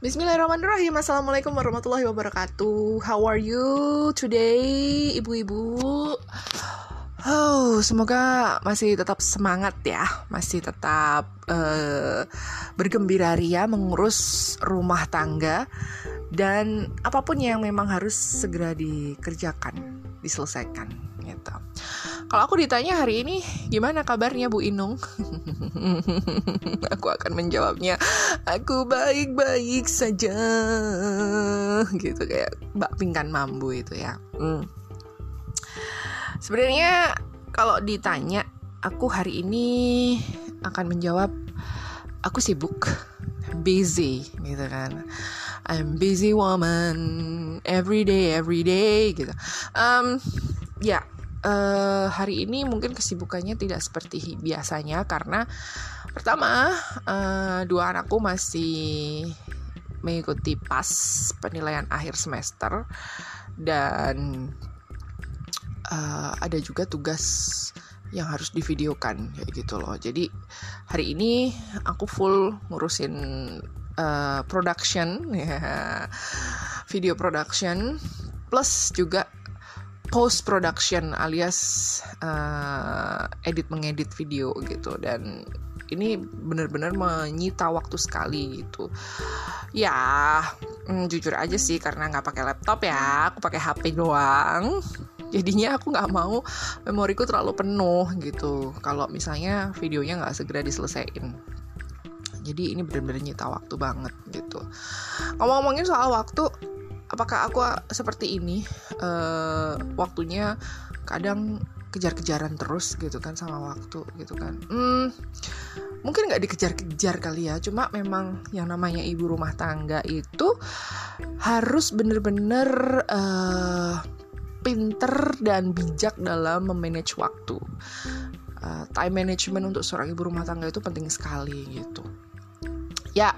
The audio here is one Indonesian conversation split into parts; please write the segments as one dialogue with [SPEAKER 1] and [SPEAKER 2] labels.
[SPEAKER 1] Bismillahirrahmanirrahim. Assalamualaikum warahmatullahi wabarakatuh. How are you today Ibu-ibu? Oh, semoga masih tetap semangat ya, masih tetap uh, bergembira ria mengurus rumah tangga dan apa pun yang memang harus segera dikerjakan, diselesaikan gitu. Kalau aku ditanya hari ini gimana kabarnya Bu Inung? aku akan menjawabnya aku baik-baik saja gitu kayak Mbak Pingkan Mambu itu ya. Hmm Sebenarnya kalau ditanya aku hari ini akan menjawab aku sibuk, busy gitu kan. I'm busy woman every day every day gitu. Um, ya uh, hari ini mungkin kesibukannya tidak seperti biasanya karena pertama uh, dua anakku masih mengikuti pas penilaian akhir semester dan uh, ada juga tugas yang harus divideokan kayak gitu loh. Jadi hari ini aku full ngurusin uh, production ya, video production plus juga post production alias uh, edit mengedit video gitu. Dan ini benar-benar menyita waktu sekali gitu. Ya mm, jujur aja sih karena nggak pakai laptop ya aku pakai HP doang. Jadinya aku nggak mau memoriku terlalu penuh gitu. Kalau misalnya videonya nggak segera diselesaikan. Jadi ini benar-benar nyita waktu banget gitu. Ngomong-ngomongin soal waktu apakah aku seperti ini uh, waktunya kadang kejar-kejaran terus gitu kan sama waktu gitu kan hmm, mungkin nggak dikejar-kejar kali ya cuma memang yang namanya ibu rumah tangga itu harus bener-bener uh, pinter dan bijak dalam memanage waktu. Uh, time management untuk seorang ibu rumah tangga itu penting sekali gitu. Ya,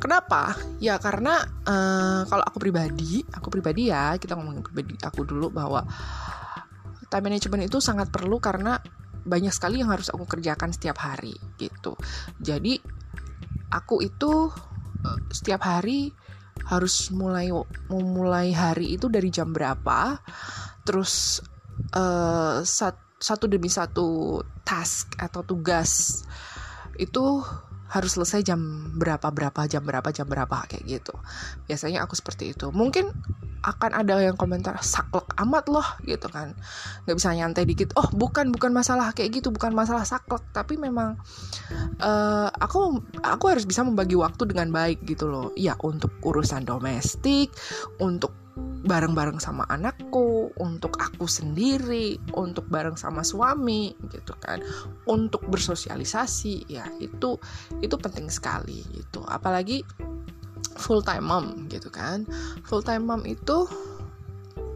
[SPEAKER 1] kenapa? Ya karena uh, kalau aku pribadi, aku pribadi ya kita ngomongin pribadi aku dulu bahwa time management itu sangat perlu karena banyak sekali yang harus aku kerjakan setiap hari gitu. Jadi aku itu uh, setiap hari harus mulai memulai hari itu dari jam berapa terus uh, sat, satu demi satu task atau tugas itu harus selesai jam berapa berapa jam berapa jam berapa kayak gitu. Biasanya aku seperti itu. Mungkin akan ada yang komentar saklek amat loh gitu kan. Nggak bisa nyantai dikit oh bukan bukan masalah kayak gitu bukan masalah saklek. Tapi memang uh, aku aku harus bisa membagi waktu dengan baik gitu loh. Ya untuk urusan domestik untuk bareng-bareng sama anakku, untuk aku sendiri, untuk bareng sama suami gitu kan. Untuk bersosialisasi ya itu itu penting sekali gitu. Apalagi full time mom gitu kan. Full time mom itu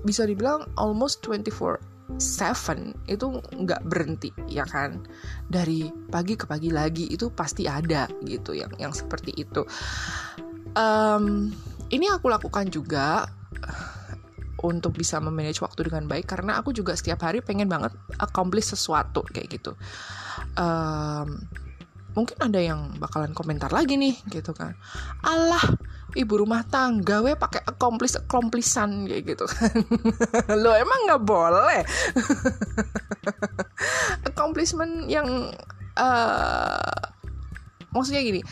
[SPEAKER 1] bisa dibilang almost 24 seven itu nggak berhenti ya kan dari pagi ke pagi lagi itu pasti ada gitu yang yang seperti itu um, ini aku lakukan juga untuk bisa memanage waktu dengan baik karena aku juga setiap hari pengen banget accomplish sesuatu kayak gitu. Um, mungkin ada yang bakalan komentar lagi nih gitu kan. Allah ibu rumah tangga we pakai accomplish accomplishan kayak gitu kan. Lo emang nggak boleh? Accomplishment yang uh, maksudnya gini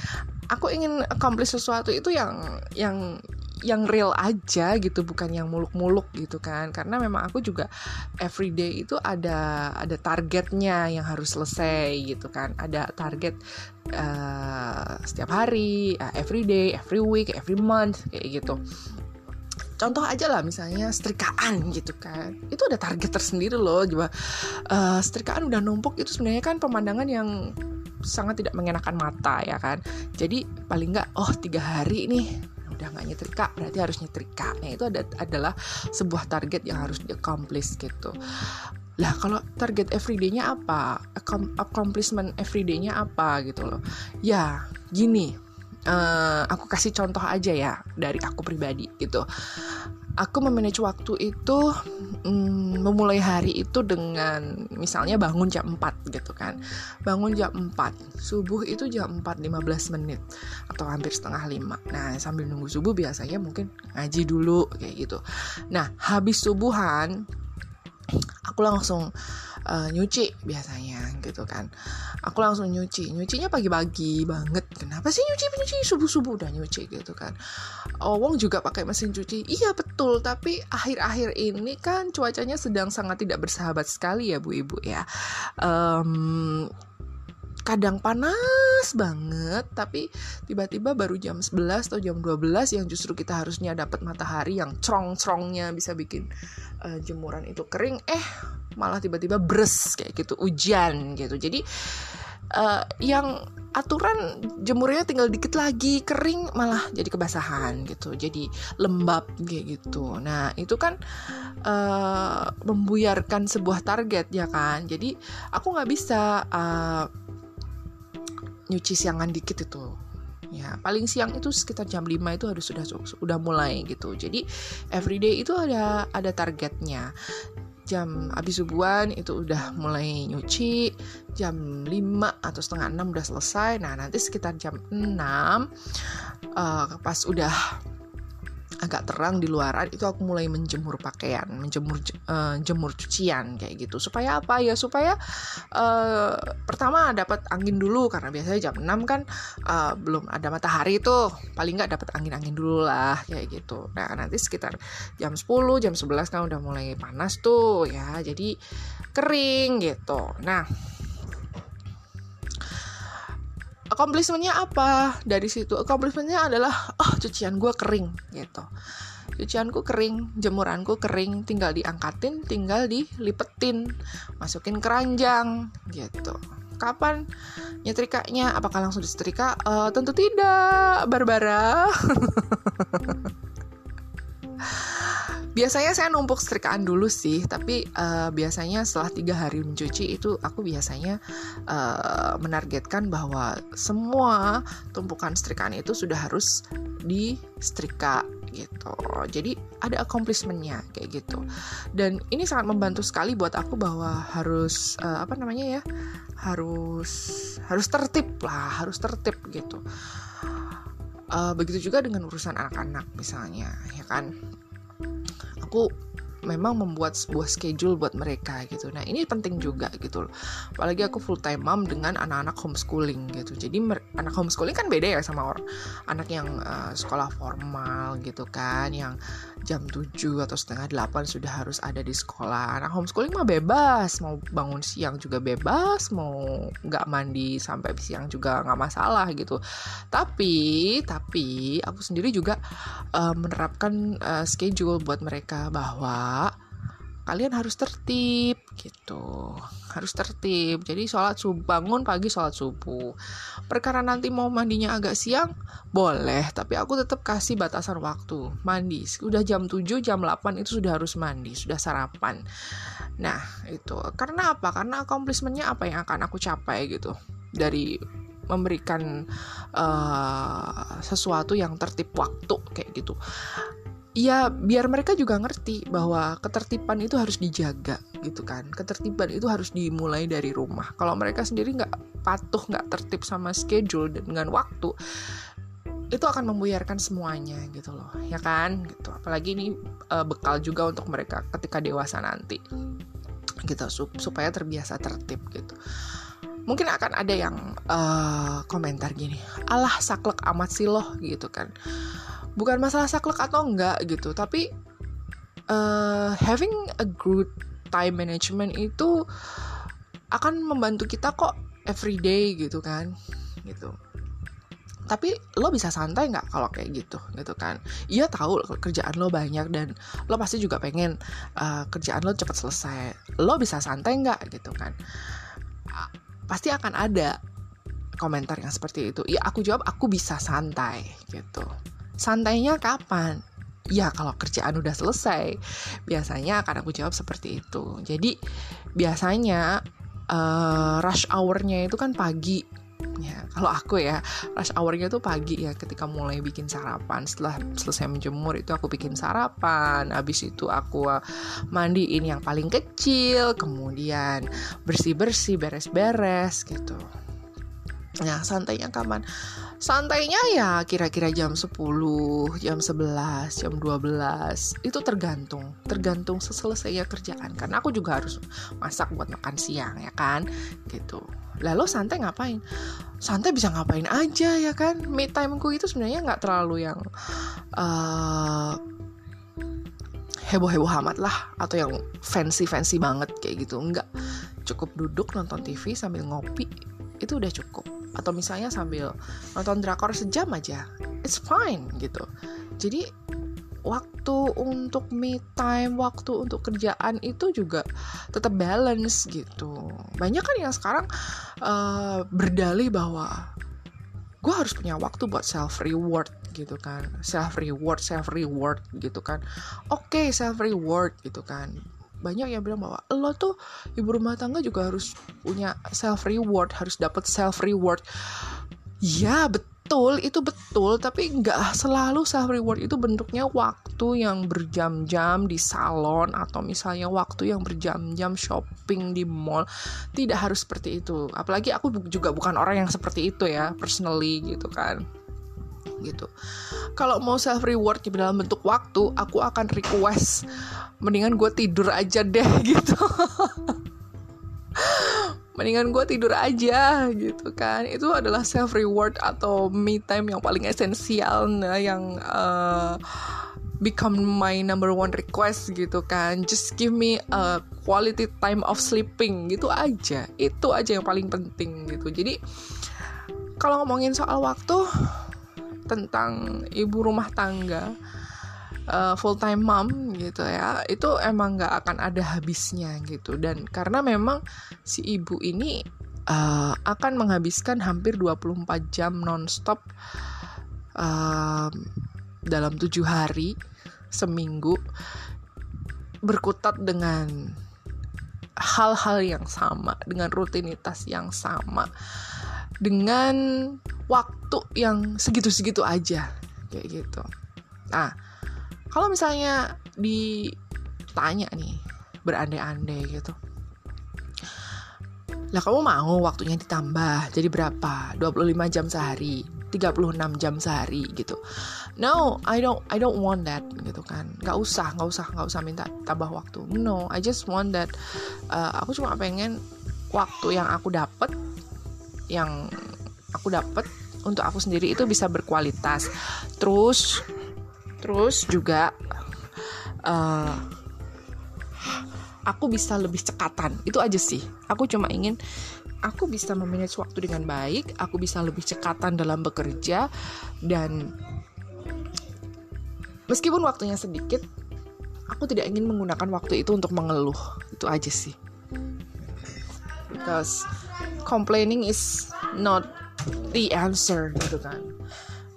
[SPEAKER 1] aku ingin accomplish sesuatu itu yang yang yang real aja gitu bukan yang muluk-muluk gitu kan. Karena memang aku juga everyday itu ada ada targetnya yang harus selesai gitu kan. Ada target uh, setiap hari uh, everyday every week every month kayak gitu. Contoh aja lah misalnya setrikaan gitu kan. Itu ada target tersendiri loh coba uh, setrikaan udah numpuk itu sebenarnya kan pemandangan yang sangat tidak mengenakan mata ya kan. Jadi paling nggak oh tiga hari nih udah nggak nyetrika berarti harus nyetrika nah itu ada, adalah sebuah target yang harus di accomplish gitu. Lah kalau target everyday-nya apa? Accomplishment everyday-nya apa gitu loh. Ya gini. Uh, aku kasih contoh aja ya dari aku pribadi gitu. Aku memanage waktu itu mm, memulai hari itu dengan misalnya bangun jam 4 gitu kan. Bangun jam 4 subuh itu jam 4 15 menit atau hampir setengah 5 nah sambil nunggu subuh biasanya mungkin ngaji dulu kayak gitu. Nah habis subuhan aku langsung uh, nyuci biasanya gitu kan. Aku langsung nyuci. Nyucinya pagi-pagi banget. Kenapa sih nyuci? Nyuci subuh subuh udah nyuci gitu kan. Oh, Wong juga pakai mesin cuci. Iya betul. Tapi akhir-akhir ini kan cuacanya sedang sangat tidak bersahabat sekali ya bu ibu ya. Um, kadang panas banget tapi tiba-tiba baru jam 11 atau jam 12 yang justru kita harusnya dapat matahari yang crong-crongnya bisa bikin uh, jemuran itu kering eh malah tiba-tiba bres kayak gitu hujan gitu. Jadi uh, yang aturan jemurnya tinggal dikit lagi kering malah jadi kebasahan gitu jadi lembab kayak gitu. Nah itu kan uh, membuyarkan sebuah target ya kan? Jadi aku nggak bisa uh, nyuci siangan dikit itu. Ya paling siang itu sekitar jam 5 itu harus sudah sudah mulai gitu. Jadi everyday itu ada ada targetnya. Jam habis subuhan itu udah mulai nyuci jam 5 atau setengah 6 udah selesai. Nah nanti sekitar jam 6 uh, eh, pas udah agak terang di luaran itu aku mulai menjemur pakaian, menjemur uh, jemur cucian kayak gitu. Supaya apa ya? Supaya uh, pertama dapat angin dulu karena biasanya jam 6 kan uh, belum ada matahari itu paling nggak dapat angin-angin dulu lah kayak gitu. Nah, nanti sekitar jam 10, jam 11 kan udah mulai panas tuh ya. Jadi kering gitu. Nah, accomplishmentnya apa? Dari situ accomplishmentnya adalah oh cucian gue kering gitu. Cucianku kering jemuranku kering tinggal diangkatin tinggal dilipetin masukin keranjang gitu. Kapan nyetrikanya? Apakah langsung disetrika? Uh, tentu tidak Barbara biasanya saya numpuk setrikaan dulu sih tapi uh, biasanya setelah tiga hari mencuci itu aku biasanya uh, menargetkan bahwa semua tumpukan setrikaan itu sudah harus di setrika gitu. Jadi ada accomplishmentnya kayak gitu. Dan ini sangat membantu sekali buat aku bahwa harus uh, apa namanya ya harus harus tertib lah harus tertib gitu. Uh, begitu juga dengan urusan anak-anak misalnya ya kan aku memang membuat sebuah schedule buat mereka gitu. Nah ini penting juga gitu loh. Apalagi aku full time mom dengan anak-anak homeschooling gitu. Jadi anak homeschooling kan beda ya sama orang anak yang uh, sekolah formal gitu kan, yang jam 7 atau setengah 8 sudah harus ada di sekolah. Anak homeschooling mah bebas, mau bangun siang juga bebas, mau nggak mandi sampai siang juga nggak masalah gitu. Tapi tapi aku sendiri juga uh, menerapkan uh, schedule buat mereka bahwa kalian harus tertib gitu. Harus tertib. Jadi sholat subuh bangun pagi sholat subuh. Perkara nanti mau mandinya agak siang boleh. Tapi aku tetap kasih batasan waktu. Mandi. Udah jam 7 jam 8 itu sudah harus mandi. Sudah sarapan. Nah itu. Karena apa? Karena accomplishmentnya apa yang akan aku capai gitu. Dari memberikan uh, sesuatu yang tertib waktu kayak gitu ya biar mereka juga ngerti bahwa ketertiban itu harus dijaga gitu kan. Ketertiban itu harus dimulai dari rumah. Kalau mereka sendiri nggak patuh nggak tertib sama schedule dan dengan waktu itu akan membuyarkan semuanya gitu loh ya kan? Gitu. Apalagi ini uh, bekal juga untuk mereka ketika dewasa nanti gitu supaya terbiasa tertib gitu. Mungkin akan ada yang uh, komentar gini alah saklek amat sih loh gitu kan bukan masalah saklek atau enggak gitu tapi uh, having a good time management itu akan membantu kita kok everyday gitu kan gitu. Tapi lo bisa santai nggak kalau kayak gitu gitu kan? Iya tahu kerjaan lo banyak dan lo pasti juga pengen uh, kerjaan lo cepat selesai. Lo bisa santai nggak gitu kan? Pasti akan ada komentar yang seperti itu. Iya aku jawab aku bisa santai gitu Santainya kapan? Ya kalau kerjaan udah selesai. Biasanya akan aku jawab seperti itu. Jadi biasanya uh, rush hournya itu kan pagi ya kalau aku ya rush hournya tuh pagi ya ketika mulai bikin sarapan setelah selesai menjemur itu aku bikin sarapan habis itu aku uh, mandiin yang paling kecil kemudian bersih bersih beres beres gitu Nah, santainya kapan? Santainya ya kira-kira jam 10, jam 11, jam 12. Itu tergantung, tergantung seselesainya kerjaan. Karena aku juga harus masak buat makan siang ya kan, gitu. Lalu santai ngapain? Santai bisa ngapain aja ya kan? Me timeku itu sebenarnya nggak terlalu yang uh, heboh-heboh amat lah atau yang fancy-fancy banget kayak gitu. Enggak. Cukup duduk nonton TV sambil ngopi itu udah cukup atau misalnya sambil nonton drakor sejam aja it's fine gitu jadi waktu untuk me time, waktu untuk kerjaan itu juga tetap balance gitu. Banyak kan yang sekarang uh, berdalih bahwa gue harus punya waktu buat self reward gitu kan, self reward, self reward gitu kan. Oke, okay, self reward gitu kan banyak yang bilang bahwa lo tuh ibu rumah tangga juga harus punya self reward harus dapat self reward ya betul itu betul tapi nggak selalu self reward itu bentuknya waktu yang berjam-jam di salon atau misalnya waktu yang berjam-jam shopping di mall. Tidak harus seperti itu. Apalagi aku juga bukan orang yang seperti itu ya personally gitu kan gitu. Kalau mau self reward di dalam bentuk waktu, aku akan request mendingan gue tidur aja deh gitu. mendingan gue tidur aja gitu kan itu adalah self reward atau me time yang paling esensial nah yang uh, become my number one request gitu kan just give me a quality time of sleeping gitu aja itu aja yang paling penting gitu jadi kalau ngomongin soal waktu tentang ibu rumah tangga uh, eh, full time mom gitu ya itu emang nggak akan ada habisnya gitu. Dan karena memang si ibu ini uh, akan menghabiskan hampir 24 jam nonstop uh, dalam tujuh hari seminggu berkutat dengan hal-hal yang sama dengan rutinitas yang sama dengan waktu yang segitu-segitu aja kayak gitu. Nah, kalau misalnya ditanya nih berandai-andai gitu. Lah kamu mau waktunya ditambah jadi berapa? 25 jam sehari, 36 jam sehari gitu. No, I don't I don't want that gitu kan. Gak usah, gak usah, gak usah minta tambah waktu. No, I just want that uh, aku cuma pengen waktu yang aku dapat yang aku dapat untuk aku sendiri itu bisa berkualitas. Terus terus juga uh, aku bisa lebih cekatan. Itu aja sih. Aku cuma ingin aku bisa memanage waktu dengan baik aku bisa lebih cekatan dalam bekerja dan meskipun waktunya sedikit aku tidak ingin menggunakan waktu itu untuk mengeluh. Itu aja sih. Because complaining is not the answer gitu kan.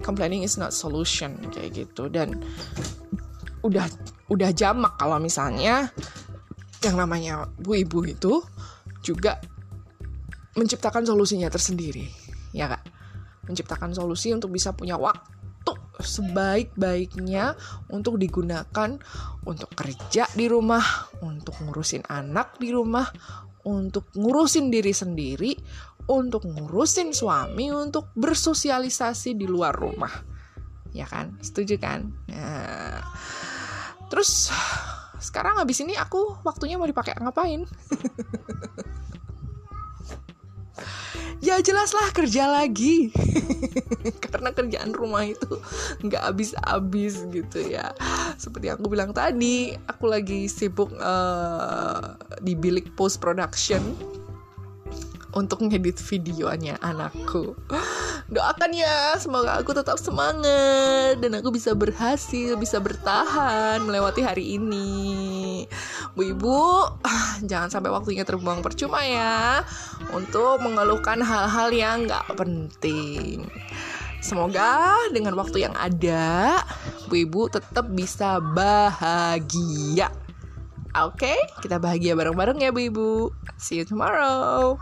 [SPEAKER 1] Complaining is not solution kayak gitu. Dan udah udah jamak kalau misalnya yang namanya bu ibu itu juga menciptakan solusinya tersendiri ya kak menciptakan solusi untuk bisa punya waktu sebaik-baiknya untuk digunakan untuk kerja di rumah, untuk ngurusin anak di rumah, untuk ngurusin diri sendiri, untuk ngurusin suami, untuk bersosialisasi di luar rumah. Ya kan? Setuju kan? Ya. Terus sekarang habis ini aku waktunya mau dipakai ngapain? ya jelaslah kerja lagi karena kerjaan rumah itu nggak habis-habis gitu ya seperti yang aku bilang tadi aku lagi sibuk uh, di bilik post production untuk ngedit videonya anakku doakan ya semoga aku tetap semangat dan aku bisa berhasil bisa bertahan melewati hari ini bu ibu jangan sampai waktunya terbuang percuma ya untuk mengeluhkan hal-hal yang gak penting Semoga dengan waktu yang ada, Bu Ibu tetap bisa bahagia. Oke, okay? kita bahagia bareng-bareng ya Bu Ibu. See you tomorrow.